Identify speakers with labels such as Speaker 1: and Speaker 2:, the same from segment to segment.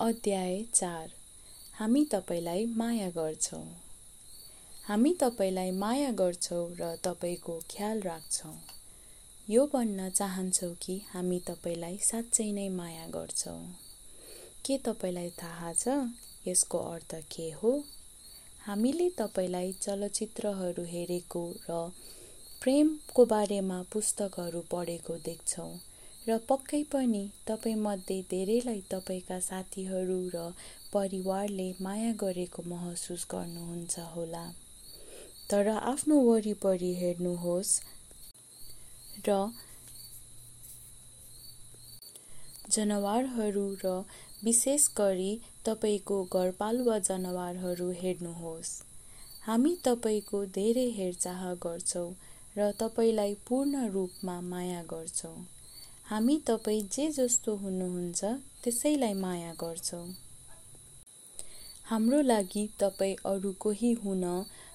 Speaker 1: अध्याय चार। हामी तपाईँलाई माया गर्छौँ। हामी तपाईँलाई माया गर्छौँ र तपाईँको ख्याल राख्छौँ। यो भन्न चाहन्छौँ कि हामी तपाईँलाई साँच्चै नै माया गर्छौँ। के तपाईँलाई थाहा छ यसको अर्थ के हो? हामीले तपाईँलाई चलचित्रहरू हेरेको र प्रेमको बारेमा पुस्तकहरू पढेको देख्छौँ। र पक्कै पनि तपाईँमध्ये धेरैलाई तपाईँका साथीहरू र परिवारले माया गरेको महसुस गर्नुहुन्छ होला। तर आफ्नो वरिपरि हेर्नुहोस् र जनावरहरू र विशेष गरी तपाईँको घरपालुवा जनावरहरू हेर्नुहोस्। हामी तपाईँको धेरै हेरचाह गर्छौँ र तपाईँलाई पूर्ण रूपमा माया गर्छौँ। हामी तपाईँ जे जस्तो हुनुहुन्छ त्यसैलाई माया गर्छौँ। हाम्रो लागि तपाईँ अरू कोही हुन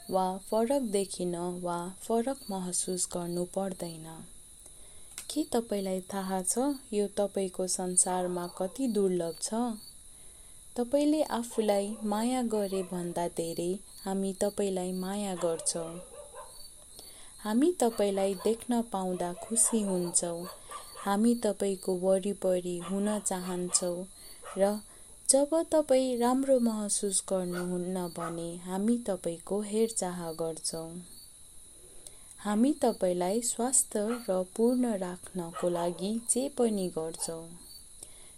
Speaker 1: वा फरक देखिन वा फरक महसुस गर्नु पर्दैन। के तपाईँलाई थाहा छ यो तपाईँको संसारमा कति दुर्लभ छ? तपाईँले आफूलाई माया गरे भन्दा धेरै हामी तपाईँलाई माया गर्छौँ। हामी तपाईँलाई देख्न पाउँदा खुसी हुन्छौँ। हामी तपाईँको वरिपरि हुन चाहन्छौँ र जब तपाईँ राम्रो महसुस गर्नुहुन्न भने हामी तपाईँको हेरचाह गर्छौँ। हामी तपाईँलाई स्वस्थ र पूर्ण राख्नको लागि जे पनि गर्छौँ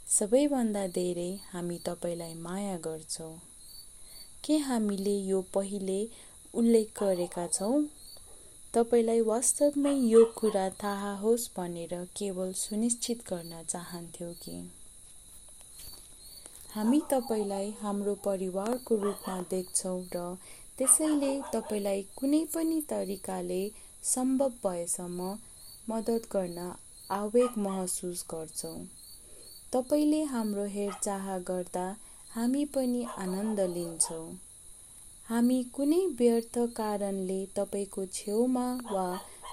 Speaker 1: सबैभन्दा धेरै हामी तपाईँलाई माया गर्छौँ। के हामीले यो पहिले उल्लेख गरेका छौँ? तपाईँलाई वास्तवमै यो कुरा थाहा होस् भनेर केवल सुनिश्चित गर्न चाहन्थ्यौँ कि? हामी तपाईँलाई हाम्रो परिवारको रूपमा देख्छौँ र त्यसैले तपाईँलाई कुनै पनि तरिकाले सम्भव भएसम्म मद्दत गर्न आवेग महसुस गर्छौँ। तपाईँले हाम्रो हेरचाह गर्दा हामी पनि आनन्द लिन्छौँ। हामी कुनै व्यर्थ कारणले तपाईँको छेउमा वा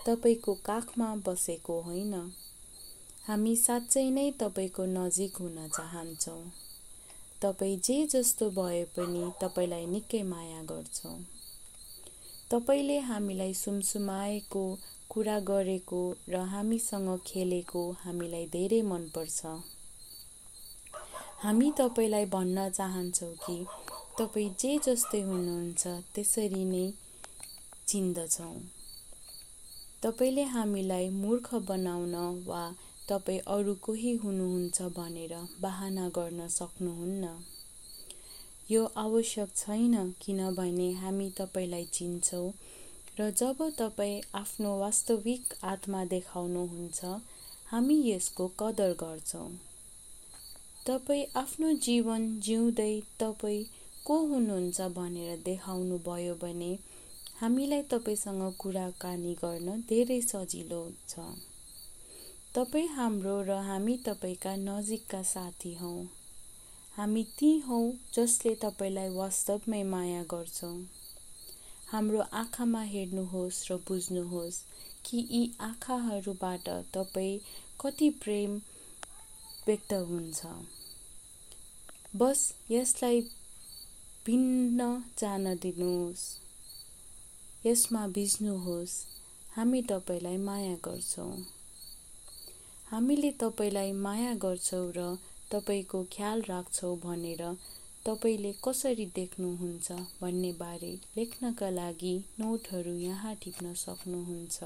Speaker 1: तपाईँको काखमा बसेको होइन। हामी साँच्चै नै तपाईँको नजिक हुन चाहन्छौँ। तपाईँ जे जस्तो भए पनि तपाईँलाई निकै माया गर्छौँ। तपाईँले हामीलाई सुमसुमाएको कुरा गरेको र हामीसँग खेलेको हामीलाई धेरै मनपर्छ। हामी तपाईँलाई भन्न चाहन्छौँ कि तपाईँ जे जस्तै हुनुहुन्छ त्यसरी नै चिन्दछौँ। तपाईँले हामीलाई मूर्ख बनाउन वा तपाईँ अरू कोही हुनुहुन्छ भनेर बहाना गर्न सक्नुहुन्न। यो आवश्यक छैन किनभने हामी तपाईँलाई चिन्छौँ र जब तपाईँ आफ्नो वास्तविक आत्मा देखाउनुहुन्छ हामी यसको कदर गर्छौँ। तपाईँ आफ्नो जीवन जिउँदै तपाईँ को हुनुहुन्छ भनेर देखाउनु भयो भने हामीलाई तपाईँसँग कुराकानी गर्न धेरै सजिलो छ। तपाईँ हाम्रो र हामी तपाईँका नजिकका साथी हौ। हामी ती हौ जसले तपाईँलाई वास्तवमै माया गर्छौँ। हाम्रो आँखामा हेर्नुहोस् र बुझ्नुहोस् कि यी आँखाहरूबाट तपाईँ कति प्रेम व्यक्त हुन्छ। बस यसलाई भिन्न जान दिनुहोस्। यसमा भिज्नुहोस् हामी तपाईँलाई माया गर्छौँ। हामीले तपाईँलाई माया गर्छौँ र तपाईँको ख्याल राख्छौँ भनेर तपाईँले कसरी देख्नुहुन्छ भन्ने बारे लेख्नका लागि नोटहरू यहाँ टिप्न सक्नुहुन्छ।